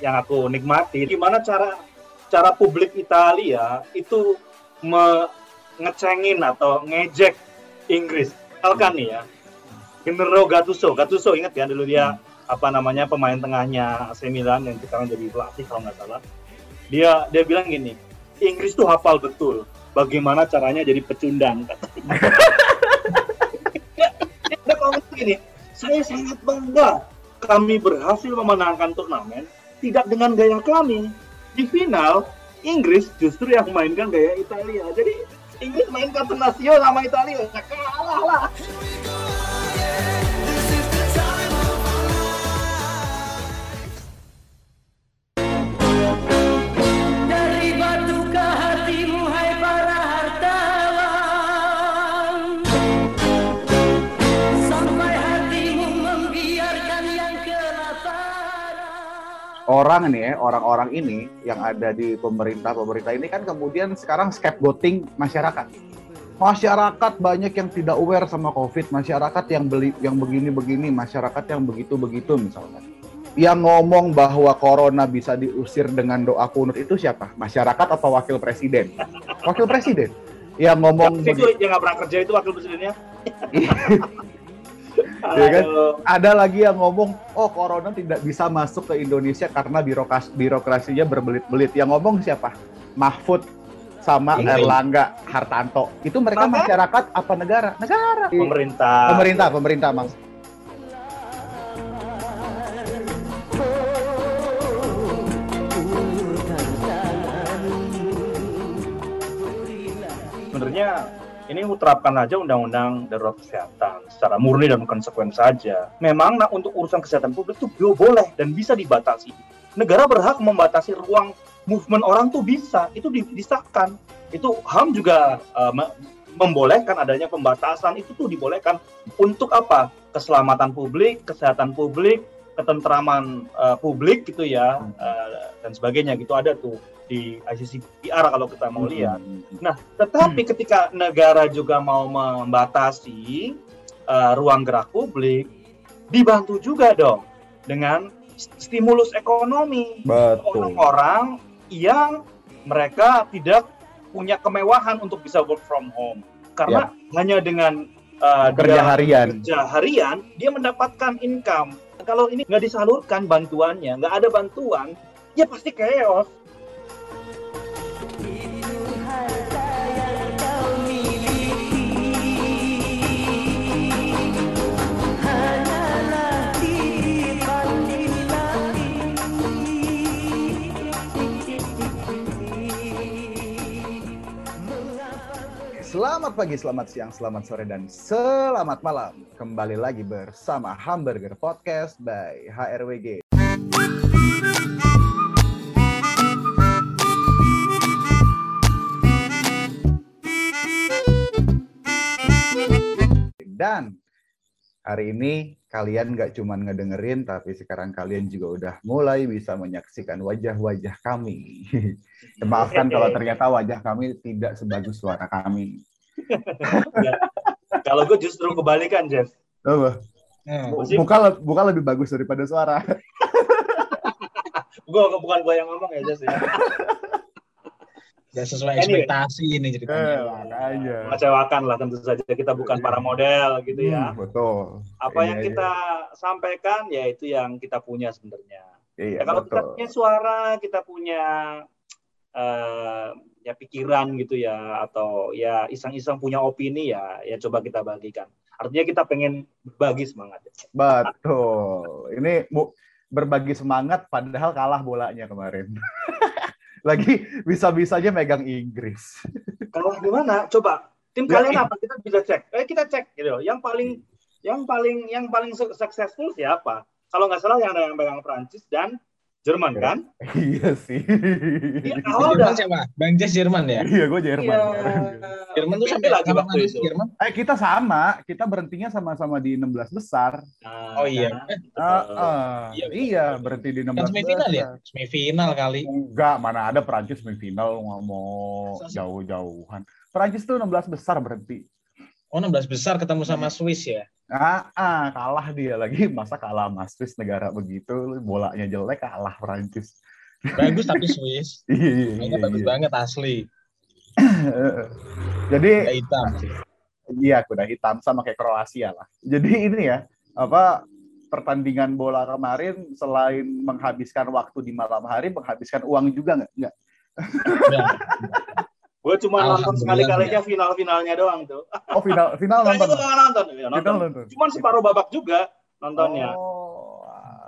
yang aku nikmati gimana cara cara publik Italia itu me ngecengin atau ngejek Inggris. Misalkan nih ya, Gennaro Gattuso, Gattuso ingat ya dulu dia apa namanya pemain tengahnya AC Milan yang sekarang jadi pelatih kalau nggak salah. Dia dia bilang gini, Inggris tuh hafal betul bagaimana caranya jadi pecundang. dia ngomong gini, saya sangat bangga kami berhasil memenangkan turnamen tidak dengan gaya kami. Di final, Inggris justru yang mainkan gaya Italia. Jadi Inggris main Catenaccio sama Italia, kalah lah. Orang nih ya, orang-orang ini yang ada di pemerintah-pemerintah ini kan kemudian sekarang scapegoating masyarakat. Masyarakat banyak yang tidak aware sama COVID, masyarakat yang beli yang begini-begini, masyarakat yang begitu-begitu misalnya. Yang ngomong bahwa corona bisa diusir dengan doa kunut itu siapa? Masyarakat atau wakil presiden? Wakil presiden. Yang ngomong ya, itu yang nggak pernah kerja itu wakil presidennya. ya kan? Ada lagi yang ngomong, oh corona tidak bisa masuk ke Indonesia karena birokrasi birokrasinya berbelit-belit. Yang ngomong siapa? Mahfud sama Ini. Erlangga Hartanto. Itu mereka Maka? masyarakat apa negara? Negara. Pemerintah. Pemerintah, pemerintah, Mang. Sebenarnya ini terapkan aja undang-undang darurat kesehatan secara murni dan konsekuen saja. Memang nah, untuk urusan kesehatan publik itu boleh dan bisa dibatasi. Negara berhak membatasi ruang movement orang tuh bisa, itu disahkan. Itu HAM juga uh, membolehkan adanya pembatasan itu tuh dibolehkan untuk apa? Keselamatan publik, kesehatan publik, ketentraman uh, publik gitu ya uh, dan sebagainya gitu ada tuh di ICCPR kalau kita mau hmm. lihat. Nah, tetapi hmm. ketika negara juga mau membatasi uh, ruang gerak publik, dibantu juga dong dengan stimulus ekonomi orang-orang yang mereka tidak punya kemewahan untuk bisa work from home karena ya. hanya dengan uh, kerja harian kerja harian dia mendapatkan income kalau ini nggak disalurkan bantuannya nggak ada bantuan ya pasti chaos Selamat pagi, selamat siang, selamat sore, dan selamat malam. Kembali lagi bersama Hamburger Podcast by HRWG. Dan hari ini kalian nggak cuma ngedengerin, tapi sekarang kalian juga udah mulai bisa menyaksikan wajah-wajah kami. Maafkan kalau ternyata wajah kami tidak sebagus suara kami. Kalau gue justru kebalikan, Jeff. Oh, Muka, muka lebih bagus daripada suara. gue bukan gue yang ngomong ya, Jeff. Ya. Gak sesuai ekspektasi ini, ceritanya. Eh, Mengecewakan lah tentu saja. Kita bukan iya. para model gitu ya. Hmm, betul. Apa yang iya, kita sampaikan ya itu yang kita punya sebenarnya. Iya, ya, kalau betul. kita punya suara, kita punya uh, ya pikiran gitu ya atau ya iseng-iseng punya opini ya ya coba kita bagikan. Artinya kita pengen berbagi semangat. Betul. Ini berbagi semangat padahal kalah bolanya kemarin. Lagi bisa-bisanya megang Inggris. Kalah gimana? Coba tim ya, kalian apa? Kita bisa cek. Eh kita cek gitu. Yang paling yang paling yang paling successful siapa? Kalau nggak salah yang ada yang pegang Prancis dan Jerman kan? Iya sih. Iya, awal Jerman siapa? Bang Jess Jerman ya? Iya, gue Jerman. Iya. Jerman tuh sampai lagi waktu itu. Jerman? Eh, kita sama. Kita berhentinya sama-sama di 16 besar. Uh, oh iya. Uh, uh, iya, iya, berhenti di 16 kan semifinal ya? Semifinal kali. Enggak, mana ada Prancis semifinal mau jauh-jauhan. Prancis tuh 16 besar berhenti. Oh, 16 besar ketemu sama Swiss ya? Ah, ah, kalah dia lagi. Masa kalah Mas Swiss negara begitu, bolanya jelek kalah Prancis. Bagus tapi Swiss. Iya, iya, iya, bagus iya. banget asli. Jadi Kayak hitam iya kuda hitam sama kayak Kroasia lah. Jadi ini ya, apa pertandingan bola kemarin selain menghabiskan waktu di malam hari, menghabiskan uang juga nggak? Nggak. Ya. Gue cuma nonton Alhamdulillah, sekali-kalinya final-finalnya doang tuh. Oh final final nonton. nggak nonton. Ya, Final nonton. nonton. Cuman separuh babak juga nontonnya. Oh,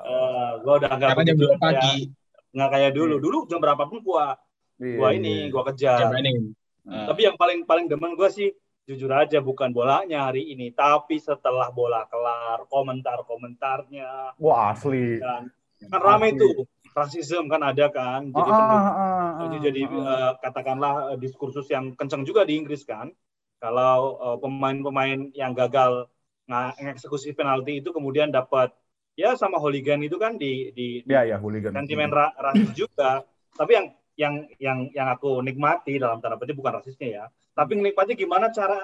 Eh, gue udah nggak Karena jam 2 pagi. kayak- nggak kayak dulu. Dulu jam berapa pun gua iya, gua iya. ini gua kejar. Jam ini. Nah. Tapi yang paling paling demen gue sih jujur aja bukan bolanya hari ini, tapi setelah bola kelar komentar-komentarnya Wah asli. dan kan rame Asli. tuh rasisme kan ada kan, jadi Ah, bentuk- ah, ah, jadi ah, jadi ah. eh, katakanlah eh, diskursus yang kencang juga di Inggris kan. Kalau eh, pemain-pemain yang gagal nga- ngeksekusi penalti itu kemudian dapat ya sama hooligan itu kan di di, Ya ya hooligan. sentimen ra- rasis juga. Tapi yang yang yang yang aku nikmati dalam tanda petik bukan rasisnya ya, tapi nikmati gimana cara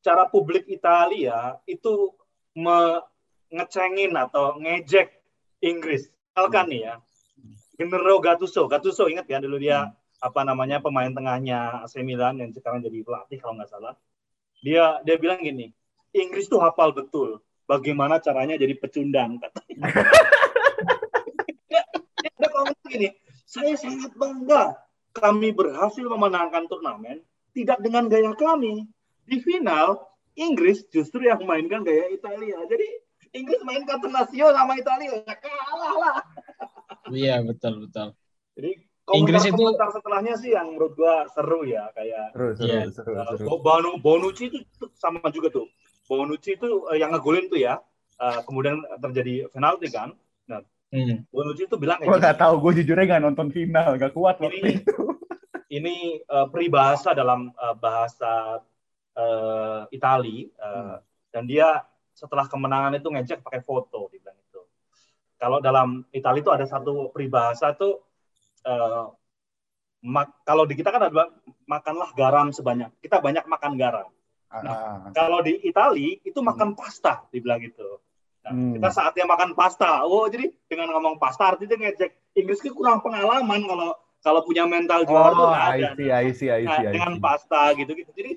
cara publik Italia itu me- ngecengin atau ngejek Inggris. Misalkan nih ya, Gennaro Gattuso, Gattuso ingat kan dulu dia apa namanya pemain tengahnya AC Milan yang sekarang jadi pelatih kalau nggak salah. Dia dia bilang gini, Inggris tuh hafal betul bagaimana caranya jadi pecundang katanya. dia, dia komen gini, saya sangat bangga kami berhasil memenangkan turnamen tidak dengan gaya kami. Di final Inggris justru yang mainkan gaya Italia. Jadi Inggris main Catenaccio sama Italia ya kalah lah. Iya betul betul. Jadi Inggris itu- komentar setelahnya sih yang menurut gua seru ya kayak Seru seru Iya. seru uh, seru. Bono Bonucci itu tuh sama juga tuh. Bonucci itu uh, yang ngegolin tuh ya. Uh, kemudian terjadi penalti kan. Hmm. Bonucci itu bilang Gue nggak tahu, gue jujurnya nggak nonton final, nggak kuat waktu Ini- itu. ini uh, peribahasa dalam uh, bahasa uh, Itali uh, dan dia setelah kemenangan itu ngejek pakai foto dia bilang itu. Kalau dalam Itali itu ada satu peribahasa tuh uh, mak- kalau di kita kan ada makanlah garam sebanyak kita banyak makan garam. Ah, Kalau di Itali itu makan pasta dibilang gitu. Nah, Hmm. Kita saatnya makan pasta. Oh jadi dengan ngomong pasta artinya ngejek Inggris itu kurang pengalaman kalau kalau punya mental juara Oh, nggak ada. I see, I see, I Nah, see, I dengan pasta gitu-gitu. Jadi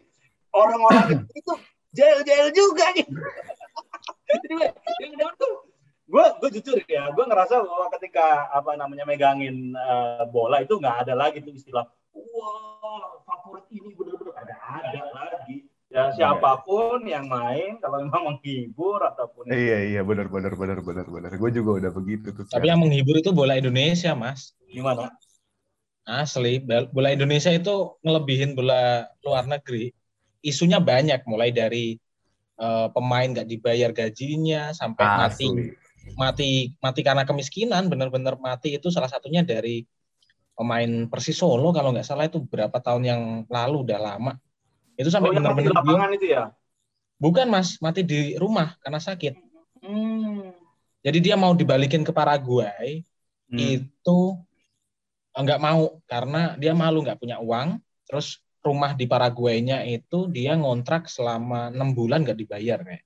orang-orang itu jail-jail juga gitu. Jadi yang tuh gue gue jujur ya, gue ngerasa bahwa ketika apa namanya megangin eh, bola itu nggak ada lagi tuh istilah wah favorit ini bener-bener ada ada lagi. Ya siapa pun yang main kalau memang menghibur ataupun Iya, iya, benar, benar, benar, benar, benar. Gue juga udah begitu tuh. Tapi yang menghibur itu bola Indonesia mas. gimana? Asli, bola Indonesia itu ngelebihin bola luar negeri. Isunya banyak, mulai dari eh, pemain nggak dibayar gajinya sampai Asli. mati mati karena kemiskinan, benar-benar mati itu salah satunya dari pemain Persis Solo kalau nggak salah itu berapa tahun yang lalu udah lama. Itu Oh sampai mati di benar-benar dia- lapangan itu ya? bukan mas mati di rumah karena sakit. Hmm. Jadi dia mau dibalikin ke Paraguay Hmm. itu nggak mau karena dia malu nggak punya uang. Terus rumah di Paraguay-nya itu dia ngontrak selama enam bulan nggak dibayar kayak.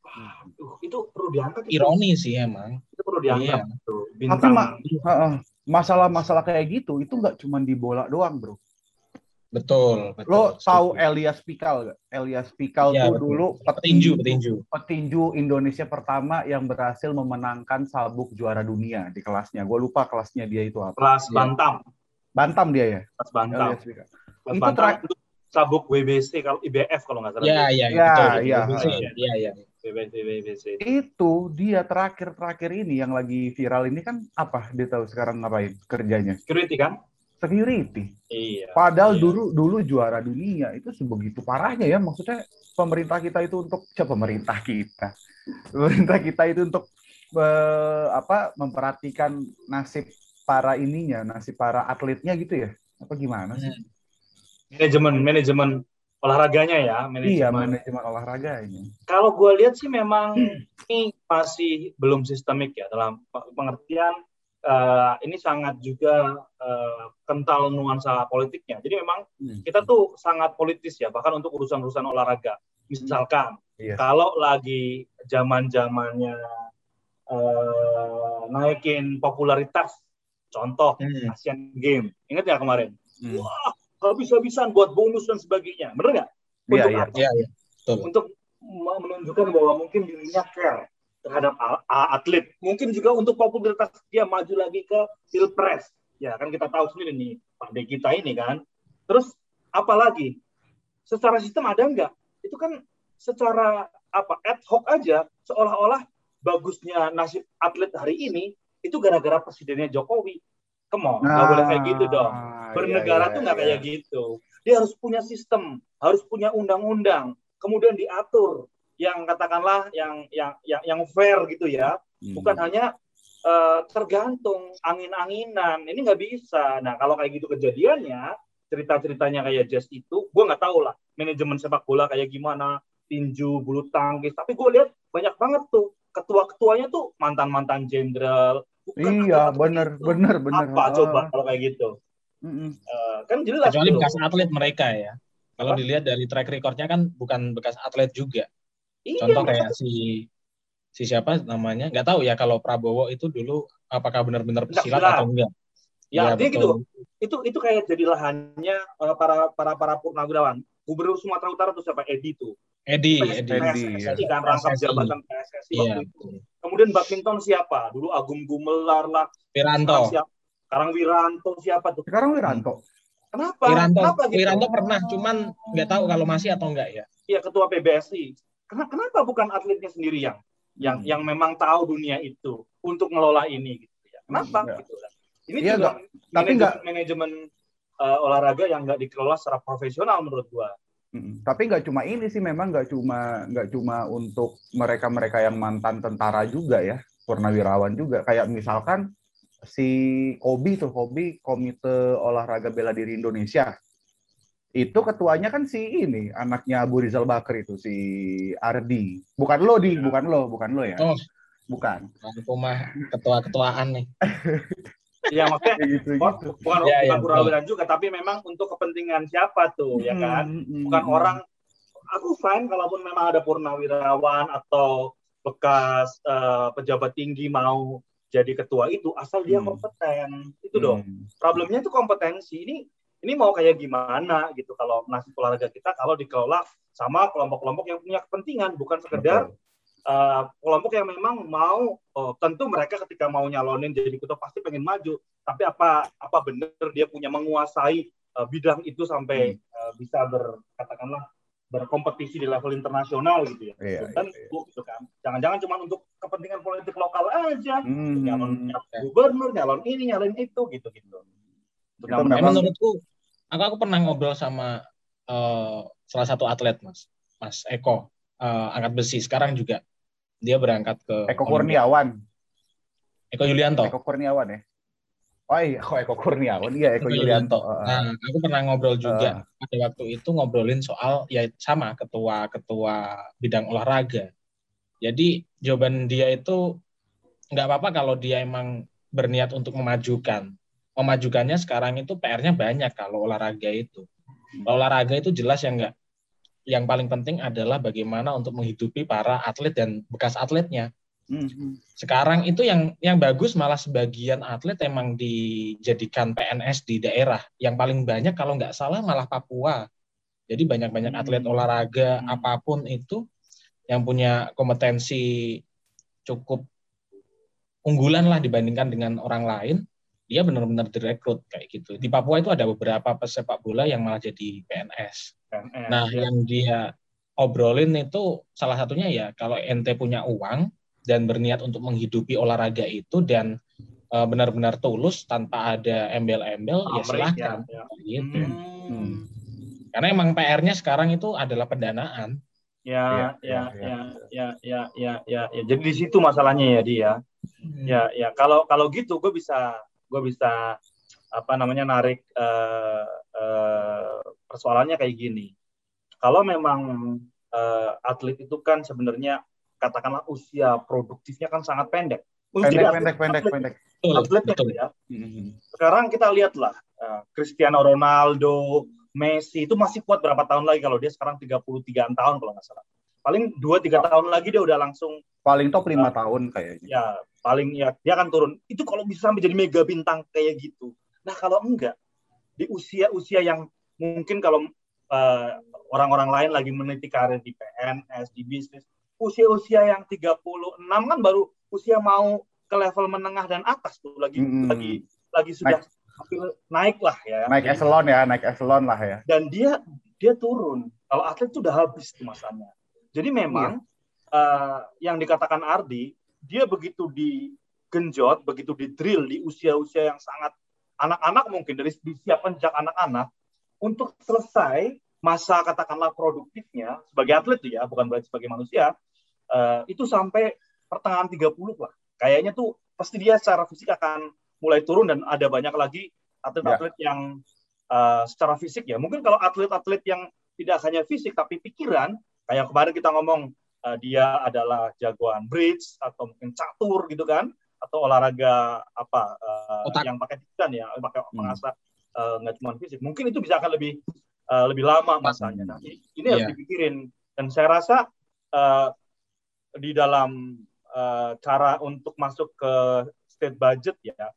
Tuh, itu perlu diangkat. itu. Ironi sih emang. Itu perlu diangkat. tuh. Tapi Bintang. Ma- Heeh. masalah-masalah kayak gitu itu nggak cuma di bola doang, bro. Betul. betul. Lo tahu Setuju. Elias Pikal gak? Elias Pikal Iya, tuh betul. dulu petinju petinju. petinju Indonesia pertama yang berhasil memenangkan sabuk juara dunia di kelasnya. Gue lupa kelasnya dia itu apa. kelas Iya. bantam. Bantam dia ya. Kelas bantam. Elias Pikal. Kelas Itu bantam itu sabuk WBC kalau IBF kalau nggak salah. Ya ya Ya, betul. iya. betul. Iya iya. WBC WBC. Itu dia terakhir-terakhir ini yang lagi viral ini kan apa? Dia tahu sekarang ngapain kerjanya? Security kan? Security. Iya. Padahal Iya. dulu dulu juara dunia itu sebegitu parahnya ya. Maksudnya pemerintah kita itu untuk siapa pemerintah kita? Pemerintah kita itu untuk eh, apa memperhatikan nasib para ininya, nasib para atletnya gitu ya? Apa gimana sih? Hmm. Manajemen manajemen olahraganya ya. Iya, Manajemen. manajemen olahraganya. Kalau gue lihat sih memang ini masih belum sistemik ya dalam pe- pengertian eh, ini sangat juga eh, kental nuansa politiknya. Jadi memang Hmm. kita tuh sangat politis ya bahkan untuk urusan-urusan olahraga. Misalkan Iya. kalau lagi zaman-zamannya eh, naikin popularitas, contoh Hmm. Asian Game, ingat ya kemarin? Hmm. Wah, habis-habisan buat bonus dan sebagainya, bener nggak? Iya, Untuk iya. Iya, iya. Untuk menunjukkan bahwa mungkin dirinya care terhadap atlet. Mungkin juga untuk popularitas dia maju lagi ke pilpres. Ya kan kita tahu sendiri nih Pak D kita ini kan. Terus apalagi secara sistem ada nggak? Itu kan secara apa ad hoc aja seolah-olah bagusnya nasib atlet hari ini itu gara-gara presidennya Jokowi. Come on, nggak boleh kayak gitu dong. Nah, Bernegara iya, tuh iya, nggak iya. kayak gitu. Dia harus punya sistem, harus punya undang-undang, kemudian diatur yang katakanlah yang yang yang, yang fair gitu ya, Hmm. bukan hanya eh, tergantung angin-anginan. Ini nggak bisa. Nah kalau kayak gitu kejadiannya, cerita-ceritanya kayak Jazz itu, gue nggak tahu lah manajemen sepak bola kayak gimana, tinju, bulu tangkis. Tapi gue lihat banyak banget tuh ketua-ketuanya tuh mantan-mantan jenderal. Iya, itu. bener, bener. Apa Ah. coba kalau kayak gitu? Mm-mm. Eh, kan jelas Kecuali tuh. bekas atlet mereka ya. Kalau dilihat dari track recordnya kan bukan bekas atlet juga. Iya, Contoh kayak si si siapa namanya nggak tahu ya kalau Prabowo itu dulu apakah benar-benar pesilat silat. atau enggak. Ya, Iya, artinya betul. gitu. Itu itu kayak jadi lahannya eh, para para para purnawirawan. Gubernur Sumatera Utara tuh siapa? Edi tuh. Edi, PS- Edi. Edi, PSSI ya. kan rangkap PSSI. jabatan PSSI Iya, waktu itu. betul. Kemudian badminton siapa? Dulu Agung Gumelar lah. Wiranto. siapa? Sekarang Wiranto siapa tuh? Sekarang Wiranto. Kenapa? Wiranto, Kenapa gitu? Wiranto pernah, cuman nggak tahu kalau masih atau enggak ya. Iya ketua PBSI. Kenapa, kenapa bukan atletnya sendiri yang yang Hmm. yang memang tahu dunia itu untuk ngelola ini gitu ya? Kenapa? Iya. Gitu kan? Ini Iya, juga tapi manajemen, nggak- manajemen eh, olahraga yang nggak dikelola secara profesional menurut gua. Mm, Tapi nggak cuma ini sih, memang nggak cuma nggak cuma untuk mereka-mereka yang mantan tentara juga ya, purnawirawan juga. Kayak misalkan si Kobi tuh, Kobi Komite Olahraga Bela Diri Indonesia. Itu ketuanya kan si ini, anaknya Abu Rizal Bakri itu si Ardi. Bukan lo di, bukan lo, bukan lo ya. Oh. Bukan. Aku mah ketua-ketuaan nih. Iya maksudnya gitu bukan gitu. bukan Ya, ya, bukan purnawirawan juga, tapi memang untuk kepentingan siapa tuh, ya kan? Mm, Bukan mm, orang. Aku fine kalaupun memang ada purnawirawan atau bekas eh, pejabat tinggi mau jadi ketua itu, asal dia Hmm. kompeten. Itu dong. Problemnya itu kompetensi. Ini ini mau kayak gimana gitu kalau nasib olahraga kita kalau dikelola sama kelompok-kelompok yang punya kepentingan, bukan sekedar uh, kelompok yang memang mau oh, tentu mereka ketika mau nyalonin jadi ketua pasti pengen maju tapi apa apa benar dia punya menguasai uh, bidang itu sampai uh, bisa ber katakanlah berkompetisi di level internasional gitu ya Iya, dan iya, iya. gitu kan jangan-jangan cuma untuk kepentingan politik lokal aja Hmm. nyalon nyalon gubernur nyalon ini nyalon itu gitu gitu Itu Ya, memang- menurutku, aku aku pernah ngobrol sama eh, salah satu atlet mas, Mas Eko, eh, angkat besi. Sekarang juga dia berangkat ke Eko. Kurniawan. Eko Yulianto. Eko Kurniawan ya. Oh iya, kok Eko Kurniawan? Iya, Eko Yulianto. Nah, aku pernah ngobrol juga pada waktu itu ngobrolin soal ya sama ketua-ketua bidang olahraga. Jadi jawaban dia itu nggak apa-apa kalau dia emang berniat untuk memajukan. Memajukannya sekarang itu PR-nya banyak kalau olahraga itu. Kalau olahraga itu jelas yang enggak. Yang paling penting adalah bagaimana untuk menghidupi para atlet dan bekas atletnya Mhm. sekarang itu yang yang bagus malah sebagian atlet emang dijadikan PNS di daerah yang paling banyak kalau nggak salah malah Papua jadi banyak-banyak atlet Hmm. olahraga Hmm. apa pun itu yang punya kompetensi cukup unggulan lah dibandingkan dengan orang lain dia benar-benar direkrut kayak gitu di Papua itu ada beberapa pesepak bola yang malah jadi PNS PNS, Nah, ya. yang dia obrolin itu salah satunya ya kalau ente punya uang dan berniat untuk menghidupi olahraga itu dan eh, benar-benar tulus tanpa ada embel-embel ya Pamrih, silahkan ya, ya. gitu. Hmm. Karena emang PR-nya sekarang itu adalah pendanaan. Ya, Iya, ya, iya, ya, ya, ya, ya, ya, ya. Jadi di situ masalahnya ya dia. Ya, ya. Kalau kalau gitu, gue bisa, gue bisa apa namanya narik eh, eh, persoalannya kayak gini. Kalau memang eh, atlet itu kan sebenarnya katakanlah usia produktifnya kan sangat pendek. Pendek, pendek, pendek, pendek. Betul, atlet betul. ya. Sekarang kita lihatlah eh, Cristiano Ronaldo, Messi itu masih kuat berapa tahun lagi kalau dia sekarang 33 tahun kalau nggak salah. Paling 2-3 tahun lagi dia udah langsung paling top lima uh, tahun kayaknya. Ya, paling ya dia akan turun. Itu kalau bisa sampai jadi mega bintang kayak gitu. Nah, kalau enggak di usia-usia yang mungkin kalau uh, orang-orang lain lagi meniti karir di PNS, di bisnis, usia-usia yang 36 kan baru usia mau ke level menengah dan atas tuh lagi hmm. lagi lagi sudah naik, naik lah ya. Naik eselon ya, naik eselon lah ya. Dan dia dia turun. Kalau atlet itu udah habis tuh masanya. Jadi memang iya. uh, yang dikatakan Ardi, dia begitu digenjot, begitu di drill di usia-usia yang sangat anak-anak mungkin dari disiapkan sejak anak-anak untuk selesai masa katakanlah produktifnya sebagai atlet tuh ya, bukan berarti sebagai manusia, uh, itu sampai pertengahan 30 lah. Kayaknya tuh pasti dia secara fisik akan mulai turun dan ada banyak lagi atlet-atlet ya. yang uh, secara fisik ya. Mungkin kalau atlet-atlet yang tidak hanya fisik tapi pikiran kayak kemarin kita ngomong uh, dia adalah jagoan bridge atau mungkin catur gitu kan atau olahraga apa uh, yang pakai pikiran ya pakai hmm. mengasah uh, nggak cuma fisik mungkin itu bisa akan lebih uh, lebih lama masanya nah, ini yeah. harus iya. dipikirin dan saya rasa uh, di dalam uh, cara untuk masuk ke state budget ya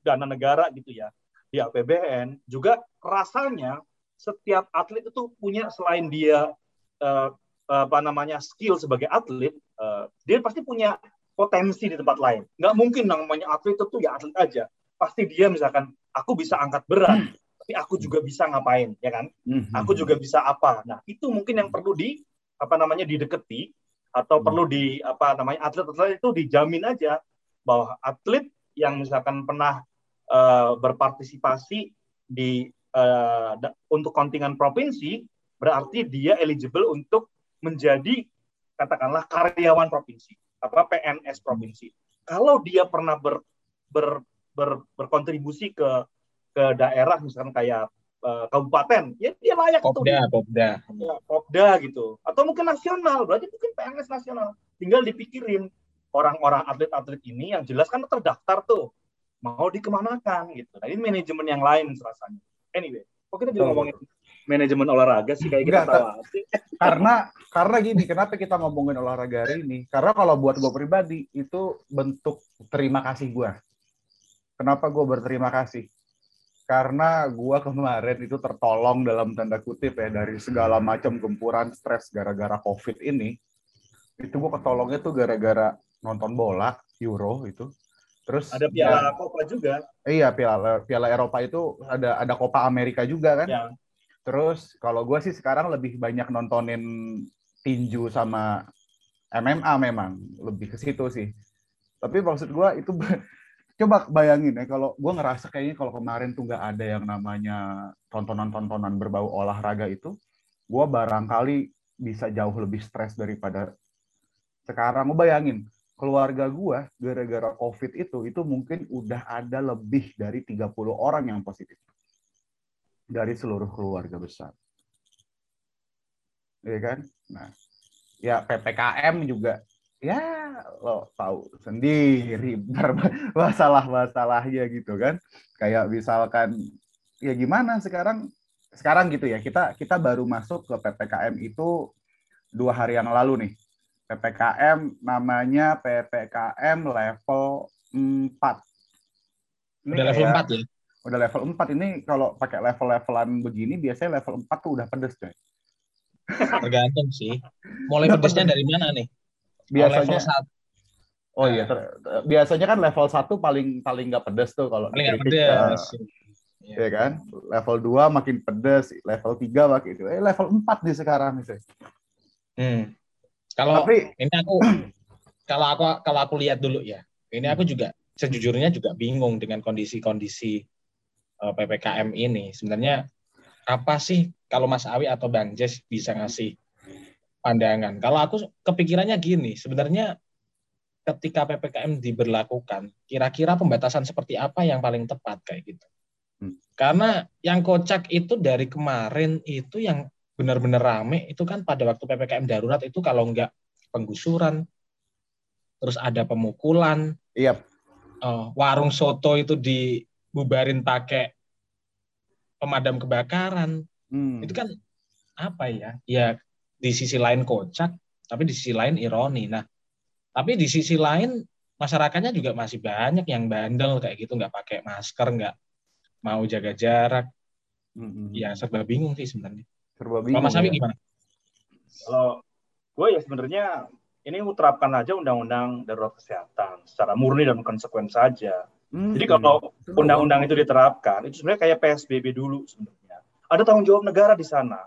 dana negara gitu ya di APBN juga rasanya setiap atlet itu punya selain dia uh, apa namanya skill sebagai atlet, uh, dia pasti punya potensi di tempat lain. Nggak mungkin namanya atlet itu ya atlet aja. Pasti dia misalkan aku bisa angkat berat, hmm. tapi aku juga bisa ngapain, ya kan? Hmm. Aku juga bisa apa. Nah itu mungkin yang perlu di apa namanya dideketi atau hmm. perlu di apa namanya atlet-atlet itu dijamin aja bahwa atlet yang misalkan pernah uh, berpartisipasi di uh, untuk kontingen provinsi berarti dia eligible untuk menjadi katakanlah karyawan provinsi apa PNS provinsi. Kalau dia pernah ber, ber, ber, berkontribusi ke ke daerah misalkan kayak uh, kabupaten, ya dia layak Popda, tuh. Popda. Ya, Popda gitu. Atau mungkin nasional, berarti mungkin PNS nasional. Tinggal dipikirin orang-orang atlet-atlet ini yang jelas kan terdaftar tuh mau dikemanakan gitu. Nah ini manajemen yang lain rasanya. Anyway, kok kita jadi ngomongin manajemen olahraga sih kayak kita tahu. Karena karena gini, kenapa kita ngomongin olahraga hari ini? Karena kalau buat gue pribadi itu bentuk terima kasih gue. Kenapa gue berterima kasih? Karena gue kemarin itu tertolong dalam tanda kutip ya dari segala macam gempuran stres gara-gara COVID ini. Itu gue ketolongnya tuh gara-gara nonton bola Euro itu. Terus ada Piala ya, Copa juga. Iya, Piala Piala Eropa itu ada ada Copa Amerika juga kan. Ya. Terus kalau gue sih sekarang lebih banyak nontonin tinju sama MMA memang lebih ke situ sih. Tapi maksud gue itu coba bayangin ya kalau gue ngerasa kayaknya kalau kemarin tuh nggak ada yang namanya tontonan-tontonan berbau olahraga itu, gue barangkali bisa jauh lebih stres daripada sekarang. Gue bayangin keluarga gue gara-gara COVID itu itu mungkin udah ada lebih dari 30 orang yang positif dari seluruh keluarga besar. Iya kan? Nah, ya PPKM juga ya lo tahu sendiri masalah-masalahnya gitu kan. Kayak misalkan ya gimana sekarang sekarang gitu ya kita kita baru masuk ke PPKM itu dua hari yang lalu nih. PPKM namanya PPKM level 4. Ini Udah level 4 ya? udah level 4 ini kalau pakai level-levelan begini biasanya level 4 tuh udah pedes coy. Tergantung sih. Mulai pedesnya dari mana nih? Biasanya level Oh iya, ter, biasanya kan level 1 paling paling nggak pedes tuh kalau paling nggak pedes. Uh, ya kan? Level 2 makin pedes, level 3 makin itu. Eh level 4 nih sekarang nih. Hmm. Kalau Tapi, ini aku kalau aku kalau aku lihat dulu ya. Ini aku juga sejujurnya juga bingung dengan kondisi-kondisi Eh, ppkm ini sebenarnya apa sih kalau Mas Awi atau Bang Jess bisa ngasih pandangan? Kalau aku kepikirannya gini, sebenarnya ketika ppkm diberlakukan, kira-kira pembatasan seperti apa yang paling tepat kayak gitu? Hmm. Karena yang kocak itu dari kemarin itu yang benar-benar rame itu kan pada waktu ppkm darurat itu kalau nggak penggusuran, terus ada pemukulan, yep. uh, warung soto itu dibubarin pakai pemadam kebakaran. Hmm. Itu kan apa ya? Ya di sisi lain kocak, tapi di sisi lain ironi. Nah, tapi di sisi lain masyarakatnya juga masih banyak yang bandel kayak gitu, nggak pakai masker, nggak mau jaga jarak. Hmm. Ya serba bingung sih sebenarnya. Serba bingung. Mas Ami ya? gimana? Kalau gue ya sebenarnya ini terapkan aja undang-undang darurat kesehatan secara murni dan konsekuen saja. Hmm. Jadi kalau undang-undang itu diterapkan, itu sebenarnya kayak PSBB dulu sebenarnya. Ada tanggung jawab negara di sana.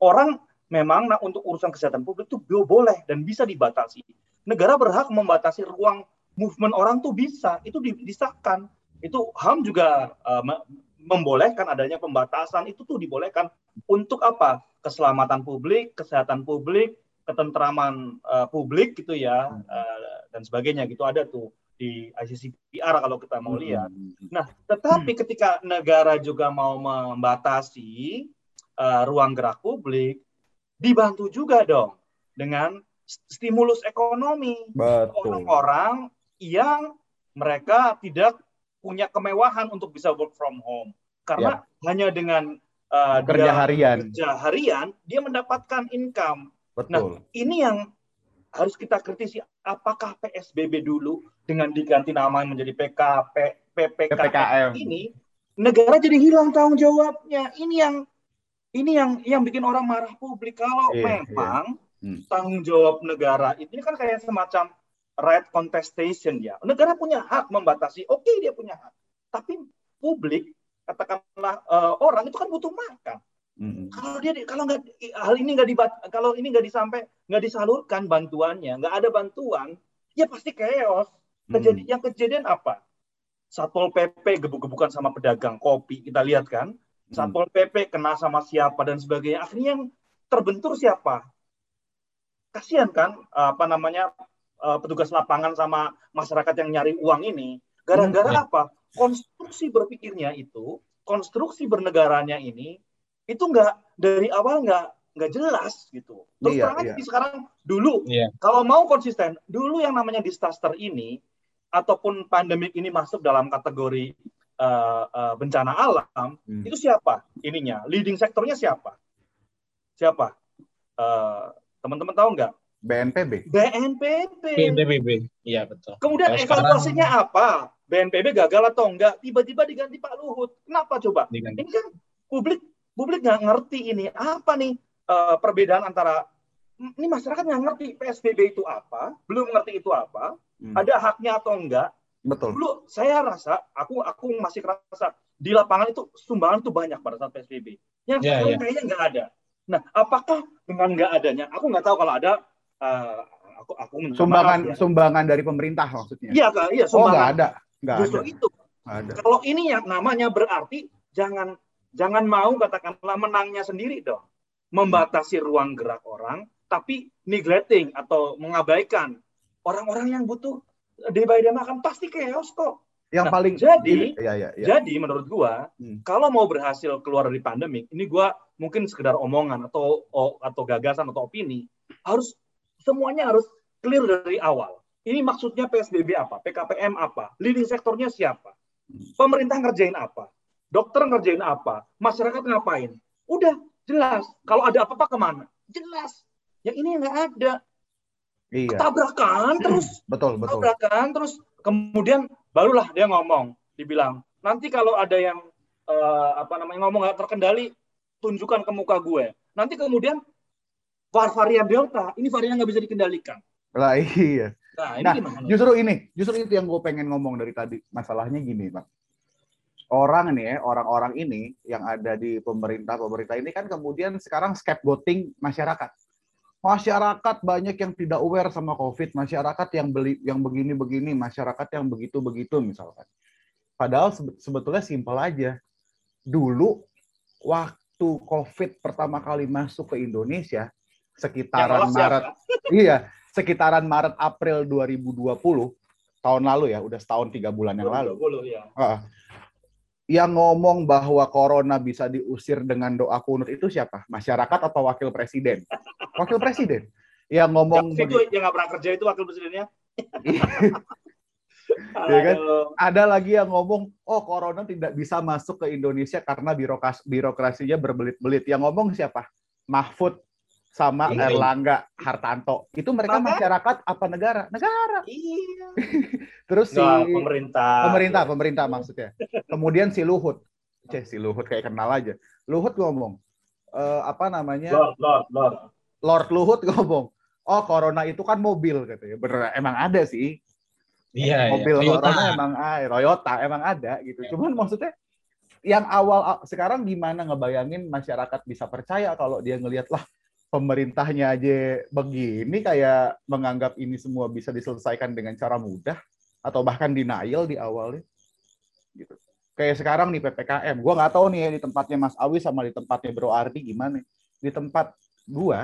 Orang memang nah, untuk urusan kesehatan publik itu boleh dan bisa dibatasi. Negara berhak membatasi ruang movement orang tuh bisa, itu disahkan. Itu HAM juga uh, membolehkan adanya pembatasan itu tuh dibolehkan untuk apa? Keselamatan publik, kesehatan publik, ketentraman uh, publik gitu ya uh, dan sebagainya gitu ada tuh di ICCPR kalau kita mau lihat. Nah, tetapi ketika negara juga mau membatasi uh, ruang gerak publik, dibantu juga dong dengan stimulus ekonomi orang-orang yang mereka tidak punya kemewahan untuk bisa work from home karena ya. hanya dengan uh, kerja harian kerja harian dia mendapatkan income. Betul. Nah ini yang harus kita kritisi apakah PSBB dulu dengan diganti nama menjadi PKP PPKM, PPKM ini negara jadi hilang tanggung jawabnya ini yang ini yang yang bikin orang marah publik kalau iya. memang iya. Hmm. tanggung jawab negara ini kan kayak semacam right contestation ya. Negara punya hak membatasi, oke okay, dia punya hak. Tapi publik, katakanlah uh, orang itu kan butuh makan. Mm-hmm. Kalau dia kalau nggak hal ini nggak dibat kalau ini nggak disampai nggak disalurkan bantuannya, nggak ada bantuan, ya pasti chaos. Kejadian mm-hmm. yang kejadian apa? Satpol PP gebuk-gebukan sama pedagang kopi, kita lihat kan. Satpol PP kena sama siapa dan sebagainya. Akhirnya yang terbentur siapa? Kasihan kan apa namanya uh, petugas lapangan sama masyarakat yang nyari uang ini gara-gara hmm. apa konstruksi berpikirnya itu konstruksi bernegaranya ini itu nggak dari awal nggak nggak jelas gitu terus iya, terang iya. sekarang dulu iya. kalau mau konsisten dulu yang namanya disaster ini ataupun pandemik ini masuk dalam kategori uh, uh, bencana alam hmm. itu siapa ininya leading sektornya siapa siapa uh, teman-teman tahu nggak BNPB. BNPB. BNPB. Iya betul. Kemudian Kalau evaluasinya sekarang... apa? BNPB gagal atau enggak? Tiba-tiba diganti Pak Luhut. Kenapa coba? Diganti. Ini kan publik publik nggak ngerti ini apa nih uh, perbedaan antara ini masyarakat nggak ngerti PSBB itu apa, belum ngerti itu apa, hmm. ada haknya atau enggak. Betul. Dulu saya rasa, aku aku masih rasa di lapangan itu sumbangan itu banyak pada saat PSBB. Yang yeah, yeah. kayaknya nggak ada. Nah, apakah dengan nggak adanya, aku nggak tahu kalau ada uh, aku aku sumbangan ya. sumbangan dari pemerintah maksudnya. Iya kak, iya sumbangan. Oh nggak ada, nggak Justru ada. itu. ada. Kalau ini yang namanya berarti jangan jangan mau katakanlah menangnya sendiri dong, membatasi ruang gerak orang, tapi neglecting atau mengabaikan orang-orang yang butuh day by day makan pasti chaos kok. Yang nah, paling jadi, ya, ya, ya. jadi menurut gua, hmm. kalau mau berhasil keluar dari pandemi, ini gua mungkin sekedar omongan atau atau gagasan atau opini, harus Semuanya harus clear dari awal. Ini maksudnya PSBB apa? PKPM apa? Leading sektornya siapa? Pemerintah ngerjain apa? Dokter ngerjain apa? Masyarakat ngapain? Udah jelas. Kalau ada apa-apa ke mana? Jelas. Yang ini nggak ada. Iya. Tabrakan terus. Betul, betul. Tabrakan terus. Kemudian barulah dia ngomong, dibilang nanti kalau ada yang uh, apa namanya ngomong nggak terkendali, tunjukkan ke muka gue. Nanti kemudian varian delta ini varian nggak bisa dikendalikan lah iya nah, ini nah justru ini justru itu yang gue pengen ngomong dari tadi masalahnya gini bang orang nih ya orang-orang ini yang ada di pemerintah pemerintah ini kan kemudian sekarang scapegoating masyarakat masyarakat banyak yang tidak aware sama covid masyarakat yang beli yang begini begini masyarakat yang begitu begitu misalkan padahal sebetulnya simpel aja dulu waktu covid pertama kali masuk ke Indonesia sekitaran Maret. iya, sekitaran Maret April 2020 tahun lalu ya, udah setahun tiga bulan yang 2020, lalu. ya. Uh, yang ngomong bahwa corona bisa diusir dengan doa kunut itu siapa? Masyarakat atau wakil presiden? Wakil presiden. Yang ngomong yang itu yang nggak pernah kerja itu wakil presidennya. ya kan? Ada lagi yang ngomong, oh corona tidak bisa masuk ke Indonesia karena birokras birokrasinya berbelit-belit. Yang ngomong siapa? Mahfud sama iya. Erlangga Hartanto. Itu mereka Maka? masyarakat apa negara? Negara. Iya. Terus si pemerintah. Pemerintah, pemerintah maksudnya. Kemudian si Luhut. Ceh, si Luhut kayak kenal aja. Luhut ngomong, uh, apa namanya? Lord, Lord, Lord. Lord Luhut ngomong, oh corona itu kan mobil gitu ya. Bener, emang ada sih. Iya, iya. mobil iya. corona emang ah, Toyota emang ada gitu. Ya. Cuman maksudnya yang awal sekarang gimana ngebayangin masyarakat bisa percaya kalau dia ngelihat lah pemerintahnya aja begini kayak menganggap ini semua bisa diselesaikan dengan cara mudah? Atau bahkan denial di awalnya? Gitu. Kayak sekarang nih ppkm gue nggak tahu nih ya di tempatnya Mas Awi sama di tempatnya Bro Ardi gimana. Di tempat gue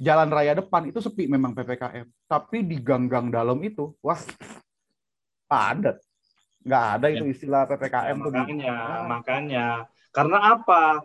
jalan raya depan itu sepi memang ppkm tapi di gang-gang dalam itu wah padat. Nggak ada itu ya. istilah ppkm ya, makanya ah. makanya. Karena apa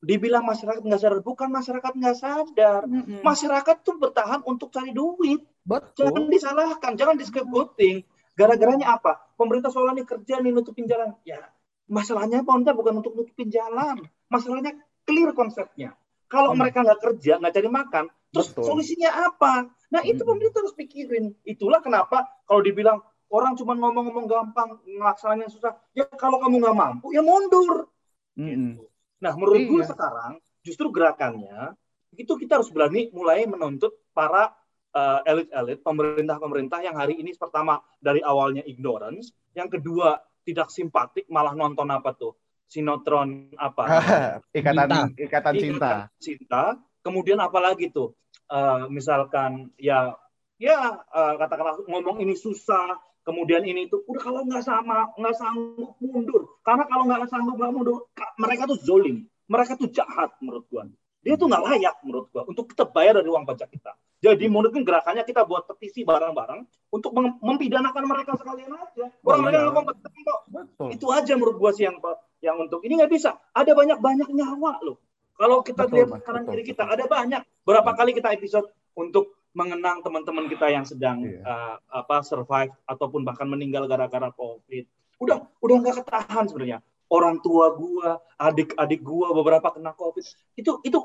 dibilang masyarakat nggak sadar bukan masyarakat nggak sadar mm-hmm. masyarakat tuh bertahan untuk cari duit Betul. jangan disalahkan jangan di scapegoating Gara-garanya apa? Pemerintah soalnya kerja nih nutupin jalan. Ya, masalahnya pemerintah bukan untuk nutupin jalan. Masalahnya clear konsepnya. Kalau hmm. mereka nggak kerja, nggak cari makan, terus Betul. solusinya apa? Nah itu hmm. pemerintah harus pikirin. Itulah kenapa kalau dibilang orang cuma ngomong-ngomong gampang, ngelaksananya susah. Ya kalau kamu nggak mampu, ya mundur. Hmm. Nah menurut iya. gue sekarang justru gerakannya itu kita harus berani mulai menuntut para uh, elit-elit, pemerintah-pemerintah yang hari ini pertama dari awalnya ignorance, yang kedua tidak simpatik malah nonton apa tuh? Sinetron apa? Ikatan cinta. ikatan cinta. Cinta. Kemudian apa lagi tuh? Uh, misalkan ya ya uh, katakanlah ngomong ini susah kemudian ini itu udah kalau nggak sama nggak sanggup mundur karena kalau nggak sanggup nggak mundur mereka tuh zolim mereka tuh jahat menurut gua dia tuh nggak layak menurut gua untuk kita bayar dari uang pajak kita jadi mungkin gerakannya kita buat petisi bareng-bareng untuk mempidanakan mereka sekalian aja. Orang mereka nggak kompeten kok. Betul. Itu aja menurut gua sih yang yang untuk ini nggak bisa. Ada banyak-banyak nyawa loh. Kalau kita betul, lihat kanan kiri kita ada banyak. Berapa kali kita episode untuk mengenang teman-teman kita yang sedang iya. uh, apa survive ataupun bahkan meninggal gara-gara COVID. Udah udah nggak ketahan sebenarnya. Orang tua gua, adik-adik gua beberapa kena COVID. Itu itu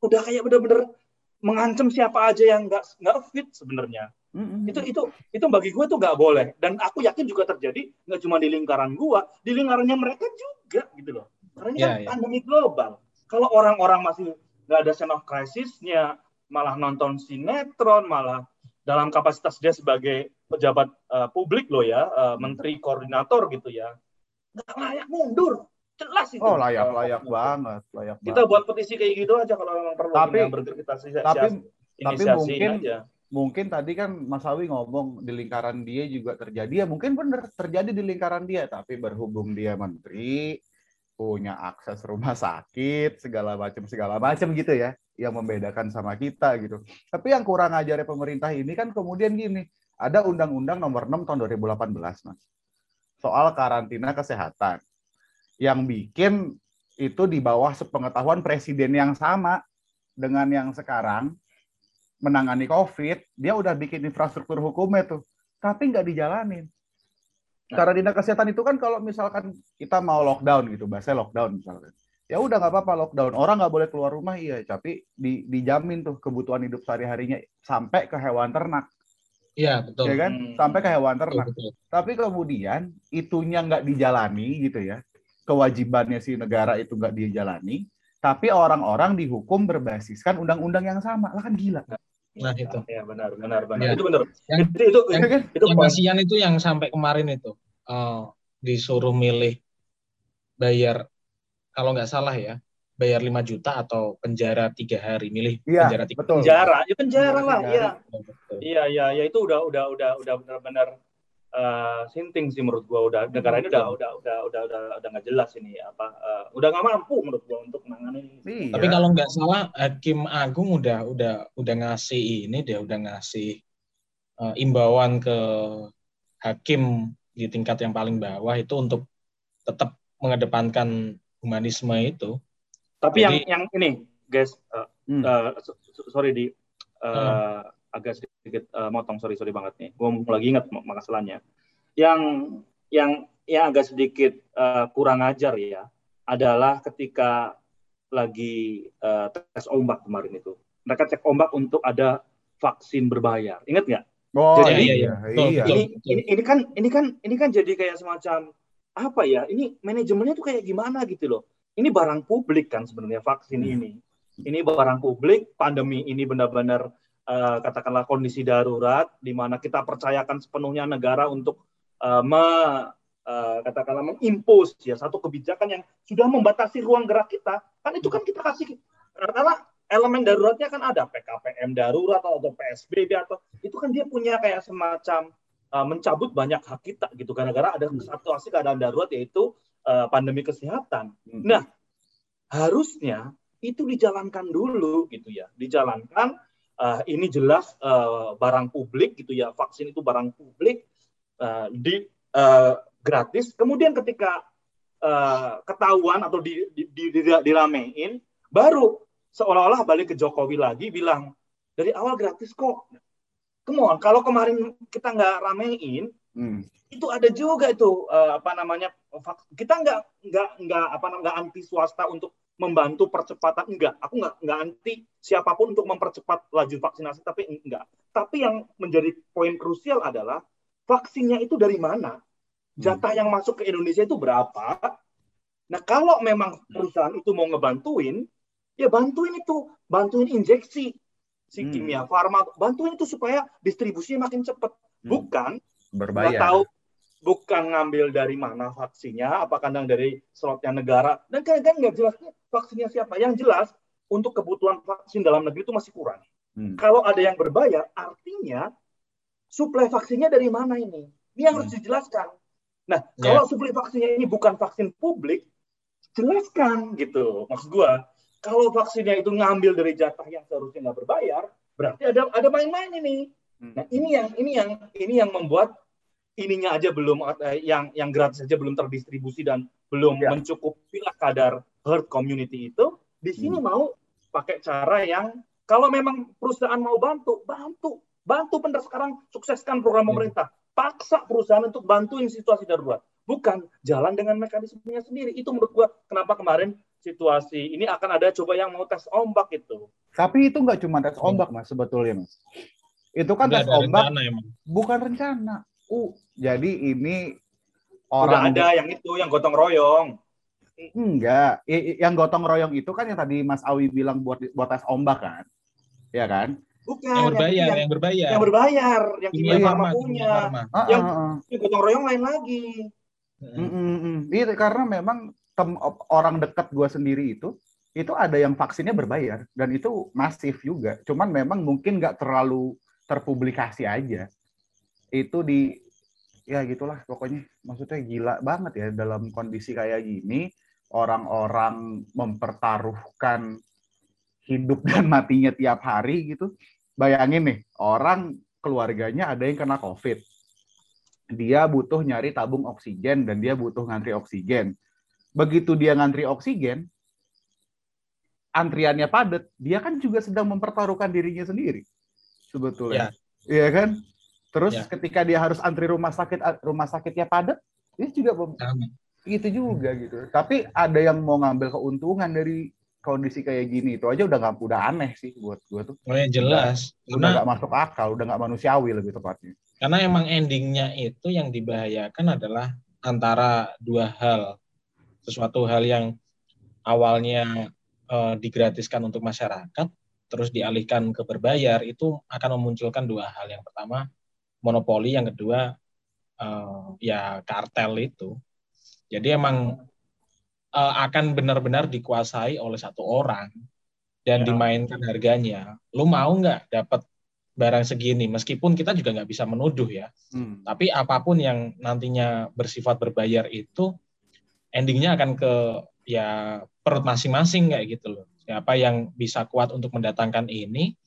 udah kayak bener-bener mengancam siapa aja yang nggak nggak fit sebenarnya. Mm-hmm. Itu itu itu bagi gue tuh nggak boleh dan aku yakin juga terjadi nggak cuma di lingkaran gue, di lingkarannya mereka juga gitu loh. Karena ini yeah, kan yeah. pandemi global. Kalau orang-orang masih nggak ada sense of crisisnya, malah nonton sinetron, malah dalam kapasitas dia sebagai pejabat uh, publik loh ya, uh, menteri koordinator gitu ya, nggak layak mundur jelas itu. Oh layak layak banget, layak. Kita banget. buat petisi kayak gitu aja kalau memang perlu. Tapi kita tapi tapi mungkin aja. mungkin tadi kan Mas Awi ngomong di lingkaran dia juga terjadi ya mungkin benar terjadi di lingkaran dia tapi berhubung dia menteri punya akses rumah sakit segala macam segala macam gitu ya yang membedakan sama kita gitu. Tapi yang kurang ajar pemerintah ini kan kemudian gini, ada Undang-Undang Nomor 6 tahun 2018 Mas. Soal karantina kesehatan yang bikin itu di bawah sepengetahuan presiden yang sama dengan yang sekarang menangani COVID, dia udah bikin infrastruktur hukumnya tuh, tapi nggak dijalanin. Cara dinas kesehatan itu kan kalau misalkan kita mau lockdown gitu, bahasa lockdown misalkan. Ya udah nggak apa-apa lockdown, orang nggak boleh keluar rumah iya, tapi di, dijamin tuh kebutuhan hidup sehari-harinya sampai ke hewan ternak. Iya betul. Ya kan, hmm. sampai ke hewan ternak. Betul, betul. Tapi kemudian itunya nggak dijalani gitu ya, kewajibannya si negara itu nggak dijalani, tapi orang-orang dihukum berbasiskan undang-undang yang sama, lah kan gila. Nah itu. Ya benar, benar, benar. Ya. Itu benar. Yang, itu, itu, yang, itu, itu yang kasihan itu yang sampai kemarin itu uh, disuruh milih bayar kalau nggak salah ya bayar 5 juta atau penjara tiga hari milih ya, penjara tiga betul. penjara ya penjara lah iya iya iya ya, itu udah udah udah udah benar-benar uh, sinting sih menurut gua udah negara ini udah udah udah udah udah udah nggak jelas ini apa uh, udah nggak mampu menurut gua untuk menangani. Iya. Tapi kalau nggak salah Hakim Agung udah udah udah ngasih ini dia udah ngasih uh, imbauan ke hakim di tingkat yang paling bawah itu untuk tetap mengedepankan humanisme itu. Tapi Jadi, yang yang ini guys uh, hmm. uh, sorry di uh, uh agak sedikit uh, motong sorry sorry banget nih gue lagi ingat masalahnya Yang yang yang agak sedikit uh, kurang ajar ya adalah ketika lagi uh, tes ombak kemarin itu. Mereka cek ombak untuk ada vaksin berbayar. Ingat nggak? Oh jadi, iya, iya. iya. Ini, ini ini kan ini kan ini kan jadi kayak semacam apa ya? Ini manajemennya tuh kayak gimana gitu loh. Ini barang publik kan sebenarnya vaksin hmm. ini. Ini barang publik, pandemi ini benar-benar uh, katakanlah kondisi darurat di mana kita percayakan sepenuhnya negara untuk uh, me, uh, katakanlah mengimpos ya satu kebijakan yang sudah membatasi ruang gerak kita kan itu kan kita kasih karena elemen daruratnya kan ada PKPM darurat atau PSBB atau itu kan dia punya kayak semacam uh, mencabut banyak hak kita gitu gara-gara ada situasi keadaan darurat yaitu uh, pandemi kesehatan. Hmm. Nah harusnya itu dijalankan dulu gitu ya dijalankan uh, ini jelas uh, barang publik gitu ya vaksin itu barang publik uh, di uh, gratis. Kemudian ketika uh, ketahuan atau di, di, di, di, diramein, baru seolah-olah balik ke Jokowi lagi bilang dari awal gratis kok. Come on, kalau kemarin kita nggak ramein, hmm. itu ada juga itu uh, apa namanya kita nggak nggak nggak apa nggak anti swasta untuk membantu percepatan enggak aku nggak nggak anti siapa pun untuk mempercepat laju vaksinasi tapi enggak tapi yang menjadi poin krusial adalah vaksinnya itu dari mana? Jatah yang masuk ke Indonesia itu berapa. Nah, kalau memang perusahaan itu mau ngebantuin, ya bantuin itu, bantuin injeksi si hmm. kimia farma, bantuin itu supaya distribusinya makin cepat. Hmm. Bukan berbayar. tahu bukan ngambil dari mana vaksinnya, apa kandang dari slotnya negara, dan kan kan nggak jelas vaksinnya siapa. Yang jelas untuk kebutuhan vaksin dalam negeri itu masih kurang. Hmm. Kalau ada yang berbayar, artinya suplai vaksinnya dari mana ini? Ini yang hmm. harus dijelaskan. Nah, yeah. kalau suplai vaksinnya ini bukan vaksin publik, jelaskan gitu. Maksud gua, kalau vaksinnya itu ngambil dari jatah yang seharusnya nggak berbayar, berarti ada ada main-main ini. Hmm. Nah, ini yang ini yang ini yang membuat ininya aja belum eh, yang yang gratis saja belum terdistribusi dan belum ya. mencukupi kadar herd community itu. Di sini hmm. mau pakai cara yang kalau memang perusahaan mau bantu, bantu, bantu benar sekarang sukseskan program hmm. pemerintah paksa perusahaan untuk bantuin situasi darurat. Bukan jalan dengan mekanismenya sendiri. Itu menurut gua kenapa kemarin situasi ini akan ada coba yang mau tes ombak itu. Tapi itu nggak cuma tes ombak mas sebetulnya mas. Itu kan tes ombak rencana, bukan rencana. Uh, jadi ini orang Udah ada yang itu yang gotong royong. Enggak, yang gotong royong itu kan yang tadi Mas Awi bilang buat buat tes ombak kan, ya kan? Bukan. Yang berbayar, yang, yang berbayar. Yang berbayar, yang kimia farma punya. Uh, yang uh, uh. gotong royong lain lagi. Mm -mm. Iya, karena memang tem orang dekat gue sendiri itu itu ada yang vaksinnya berbayar dan itu masif juga. Cuman memang mungkin nggak terlalu terpublikasi aja. Itu di ya gitulah pokoknya maksudnya gila banget ya dalam kondisi kayak gini orang-orang mempertaruhkan hidup dan matinya tiap hari gitu bayangin nih, orang keluarganya ada yang kena COVID. Dia butuh nyari tabung oksigen dan dia butuh ngantri oksigen. Begitu dia ngantri oksigen, antriannya padat, dia kan juga sedang mempertaruhkan dirinya sendiri. Sebetulnya. Iya ya kan? Terus ya. ketika dia harus antri rumah sakit rumah sakitnya padat, dia juga itu juga gitu. Tapi ada yang mau ngambil keuntungan dari kondisi kayak gini itu aja udah nggak udah aneh sih buat gue tuh. Oh ya jelas. Udah, udah nggak masuk akal, udah nggak manusiawi lebih tepatnya. Karena emang endingnya itu yang dibahayakan adalah antara dua hal, sesuatu hal yang awalnya uh, digratiskan untuk masyarakat, terus dialihkan ke berbayar itu akan memunculkan dua hal. Yang pertama monopoli, yang kedua uh, ya kartel itu. Jadi emang uh, akan benar-benar dikuasai oleh satu orang dan ya. dimainkan harganya. Lu mau nggak dapat barang segini? Meskipun kita juga nggak bisa menuduh ya. Hmm. Tapi apa pun yang nantinya bersifat berbayar itu, endingnya akan ke ya perut masing-masing kayak gitu loh. Siapa yang bisa kuat untuk mendatangkan ini,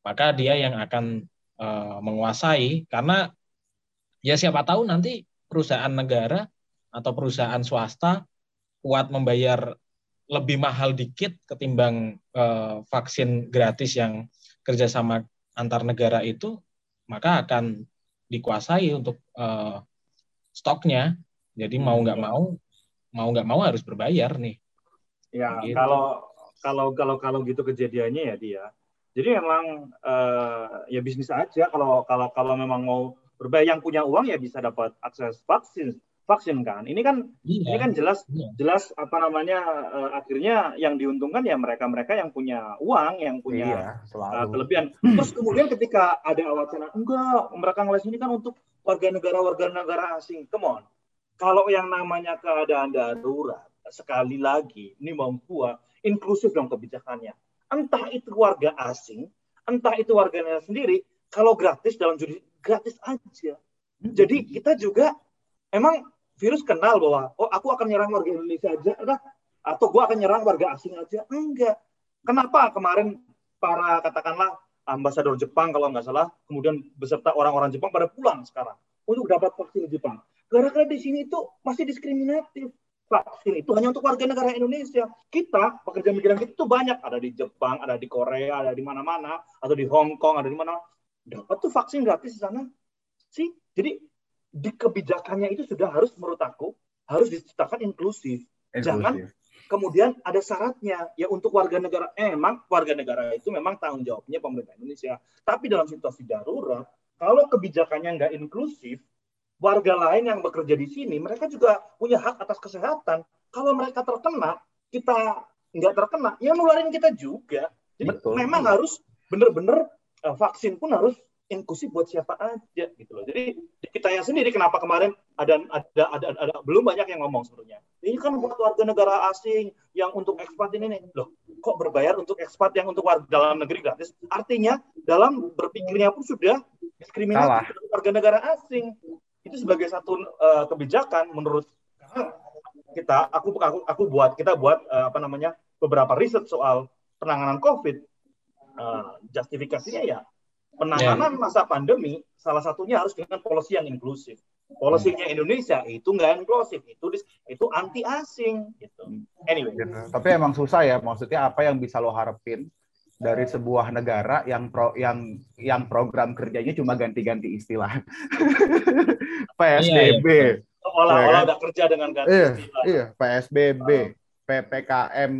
maka dia yang akan uh, menguasai. Karena ya siapa tahu nanti perusahaan negara atau perusahaan swasta kuat membayar lebih mahal dikit ketimbang uh, vaksin gratis yang kerjasama antar negara itu, maka akan dikuasai untuk uh, stoknya. Jadi mau nggak Hmm. mau, mau nggak mau harus berbayar nih. Ya, Gitu. kalau kalau kalau kalau gitu kejadiannya ya dia. Jadi memang eh, ya bisnis aja kalau kalau kalau memang mau berbayar yang punya uang ya bisa dapat akses vaksin vaksin kan. Ini kan ini Iya. kan jelas Iya. jelas apa namanya eh, akhirnya yang diuntungkan ya mereka-mereka yang punya uang, yang punya Iya, uh, selalu. kelebihan. Terus kemudian ketika ada wacana enggak mereka ngeles ini kan untuk warga negara warga negara asing. Come on. Kalau yang namanya keadaan darurat sekali lagi ini mau gua inklusif dong kebijakannya. Entah itu warga asing, entah itu warga negara sendiri, kalau gratis dalam judi gratis aja. Jadi kita juga emang virus kenal bahwa oh aku akan nyerang warga Indonesia aja udah atau gua akan nyerang warga asing aja. Enggak. Kenapa? Kemarin para katakanlah ambasador Jepang kalau nggak salah kemudian beserta orang-orang Jepang pada pulang sekarang untuk dapat vaksin Jepang gara-gara di sini itu masih diskriminatif vaksin itu hanya untuk warga negara Indonesia. Kita pekerja migran kita itu banyak. Ada di Jepang ada di Korea ada di mana-mana. Atau di Hong Kong ada di mana dapat tuh vaksin gratis di sana. Sih jadi di kebijakannya itu sudah harus menurut aku harus diciptakan inklusif. Jangan Inklusif. Kemudian ada syaratnya. Ya untuk warga negara eh, emang warga negara itu memang tanggung jawabnya pemerintah Indonesia. Tapi dalam situasi darurat kalau kebijakannya nggak inklusif, warga lain yang bekerja di sini mereka juga punya hak atas kesehatan. Kalau mereka terkena, kita nggak terkena, ya nularin kita juga. Jadi Betul. memang harus benar-benar eh, vaksin pun harus inklusif buat siapa aja gitu loh. Jadi di kita yang sendiri kenapa kemarin ada ada ada, ada belum banyak yang ngomong sebetulnya. Ini kan buat warga negara asing yang untuk ekspat ini nih. Loh, kok berbayar untuk ekspat yang untuk warga dalam negeri gratis? Artinya dalam berpikirnya pun sudah Salah. terhadap warga negara asing. Itu sebagai satu eh, kebijakan menurut kita aku aku aku buat kita buat eh, apa namanya beberapa riset soal penanganan COVID. Eh, justifikasinya ya penanganan masa pandemi salah satunya harus dengan polisi yang inklusif. Polisinya Indonesia itu nggak inklusif, itu itu anti asing gitu. Anyway. Tapi emang susah ya, maksudnya apa yang bisa lo harapin dari sebuah negara yang pro yang yang program kerjanya cuma ganti-ganti istilah. PSBB, seolah-olah Ya kan? udah kerja dengan ganti iya, istilah iya, PSBB, PPKM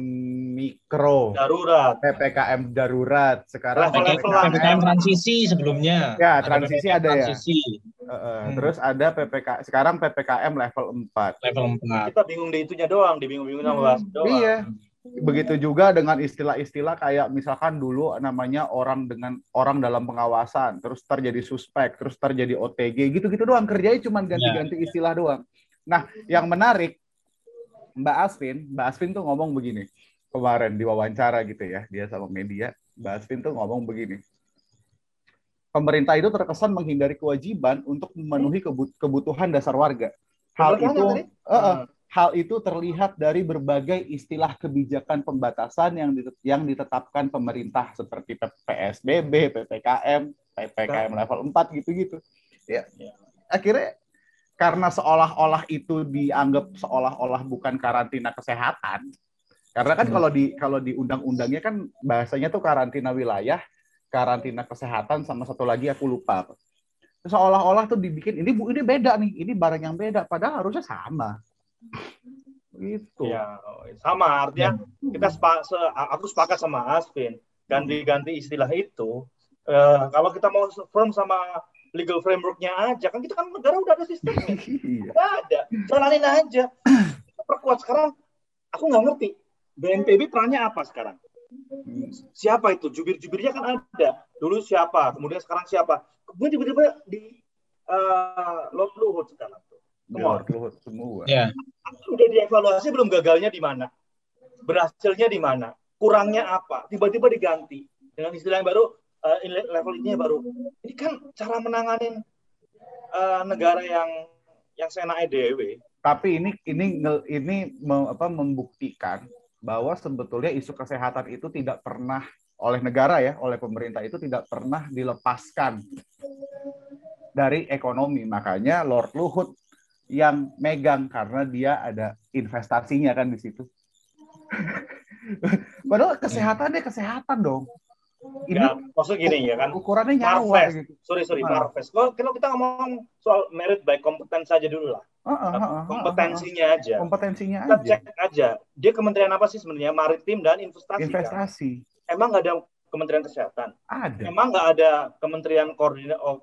mikro, darurat. PPKM darurat, sekarang Level-level PPKM transisi sebelumnya. Ya, transisi PPKM ada ya. transisi, eh, Hmm. terus ada PPK sekarang PPKM level 4. level 4. Kita bingung di itunya doang, dibingung-bingung sama bahas doang. Iya. Begitu juga dengan istilah-istilah kayak misalkan dulu namanya orang dengan orang dalam pengawasan, terus terjadi suspek, terus terjadi OTG, gitu-gitu doang. Kerjanya cuma ganti-ganti istilah doang. Nah, yang menarik Mbak Asvin, Mbak Asvin tuh ngomong begini kemarin di wawancara gitu ya, dia sama media. Mbak Asvin tuh ngomong begini. Pemerintah itu terkesan menghindari kewajiban untuk memenuhi kebut- kebutuhan dasar warga. Hal itu, eh, Hmm. Hal itu terlihat dari berbagai istilah kebijakan pembatasan yang yang ditetapkan pemerintah seperti PSBB, PPKM, PPKM level 4 gitu-gitu. Ya. Ya. Akhirnya karena seolah-olah itu dianggap seolah-olah bukan karantina kesehatan. Karena kan Hmm. kalau di kalau di undang-undangnya kan bahasanya tuh karantina wilayah, karantina kesehatan sama satu lagi aku lupa. Seolah-olah tuh dibikin ini bu ini beda nih, ini barang yang beda padahal harusnya sama. Gitu. Ya, sama artinya kita sepa, se- aku sepakat sama Asvin. Ganti-ganti istilah itu eh, kalau kita mau firm sama legal frameworknya aja kan kita kan negara udah ada sistemnya. Iya. nggak ada. Jalanin aja. Kita perkuat. Sekarang aku nggak ngerti BNPB perannya apa sekarang? Siapa itu? Jubir-jubirnya kan ada. Dulu siapa? Kemudian sekarang siapa? Kemudian tiba-tiba di eh, Lord Luhut sekarang Luhut, Luhut semua. Ya, udah dievaluasi belum gagalnya di mana? Berhasilnya di mana? Kurangnya apa? Tiba-tiba diganti. Dengan istilah yang baru eh, ini level ini baru. Ini kan cara menanganin eh, negara yang yang seenaknya dewe Tapi ini ini ini me- apa membuktikan bahwa sebetulnya isu kesehatan itu tidak pernah oleh negara ya, oleh pemerintah itu tidak pernah dilepaskan dari ekonomi. Makanya Lord Luhut yang megang karena dia ada investasinya kan di situ. Padahal kesehatannya kesehatan dong. ini ya, maksud gini ya kan ukurannya nyawa Marves. gitu. sorry sorry uh. Marves kalau, kalau kita ngomong soal merit by kompeten saja dulu lah uh, uh, uh, uh, kompetensinya aja kompetensinya kita aja cek aja dia kementerian apa sih sebenarnya maritim dan investasi investasi kan? emang nggak ada kementerian kesehatan ada emang nggak ada kementerian koordinat oh,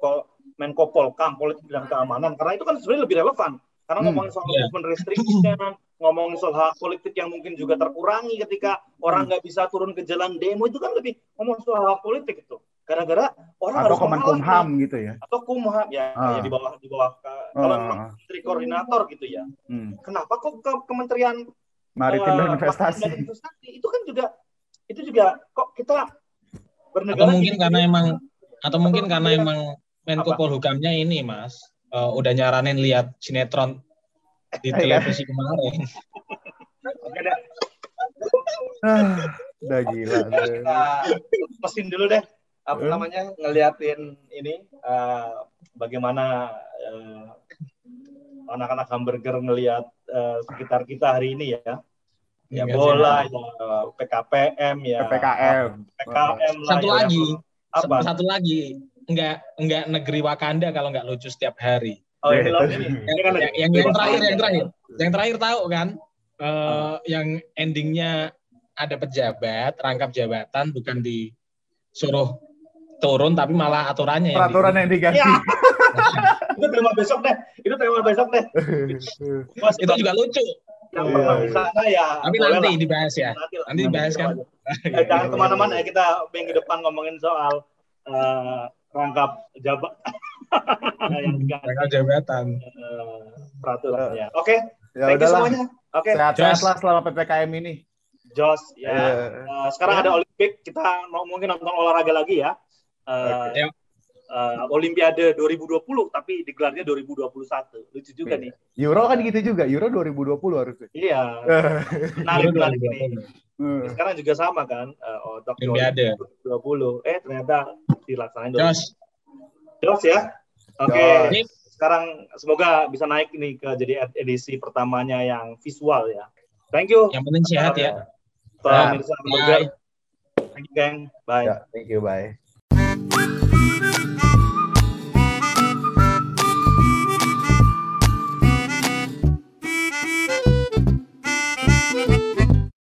Menko Polkam politik dan keamanan karena itu kan sebenarnya lebih relevan karena hmm. ngomongin soal yeah. movement restriction, ngomongin soal hak politik yang mungkin juga terkurangi ketika orang hmm. nggak bisa turun ke jalan demo itu kan lebih ngomong soal hak politik itu. Gara-gara orang atau harus Kemenkumham gitu ya. Atau Kumham ya, ah. ya di bawah di bawah ke, ah. kalau menteri koordinator gitu ya. Hmm. Kenapa kok ke Kementerian Maritim uh, dan Investasi. dan Investasi itu kan juga itu juga kok kita bernegara atau mungkin karena emang atau mungkin karena emang Menko Polhukamnya ini Mas uh, udah nyaranin lihat sinetron di iya. televisi kemarin. Oke deh. Ah, udah gila. Mesin dulu deh. Apa hmm? namanya ngeliatin ini uh, bagaimana uh, anak-anak hamburger ngelihat uh, sekitar kita hari ini ya. Ya bola, ya PKPM ya. PPKM. PKM lah. Satu ya, lagi. Apa? Satu lagi nggak nggak negeri Wakanda kalau nggak lucu setiap hari. Oh loh ini. Yang, yang, yang, yang terakhir yang terakhir yang terakhir tahu kan uh, yang endingnya ada pejabat rangkap jabatan bukan disuruh turun tapi malah aturannya peraturan yang, diganti. Ya. itu tema besok deh. Itu tema besok deh. itu juga lucu. Yang pernah di ya. Tapi nanti dibahas ya. Nanti, nanti dibahas kan. Eh, jangan ke mana-mana ya kita minggu depan ngomongin soal uh, rangkap jabat yang rangkap jabatan uh, peraturannya. Oke, okay. ya thank you semuanya. Oke, okay. sehat-sehat lah selama ppkm ini. Jos, ya. Yeah. Uh, sekarang yeah. ada Olimpik, kita mau mungkin nonton olahraga lagi ya. Uh, okay. uh, Olimpiade 2020 tapi digelarnya 2021. Lucu juga yeah. nih. Euro kan gitu juga, Euro 2020 harusnya. Iya. Menarik menarik ini. Hmm. Sekarang juga sama kan, uh, oh, Olimpiade 2020. Eh ternyata dilaksanain. Jos. Jos ya. Oke. Okay. Sekarang semoga bisa naik ini ke jadi edisi pertamanya yang visual ya. Thank you. Yang penting sehat ya. Pemirsa Bye. Thank you, gang. Bye. Ya, thank you, bye.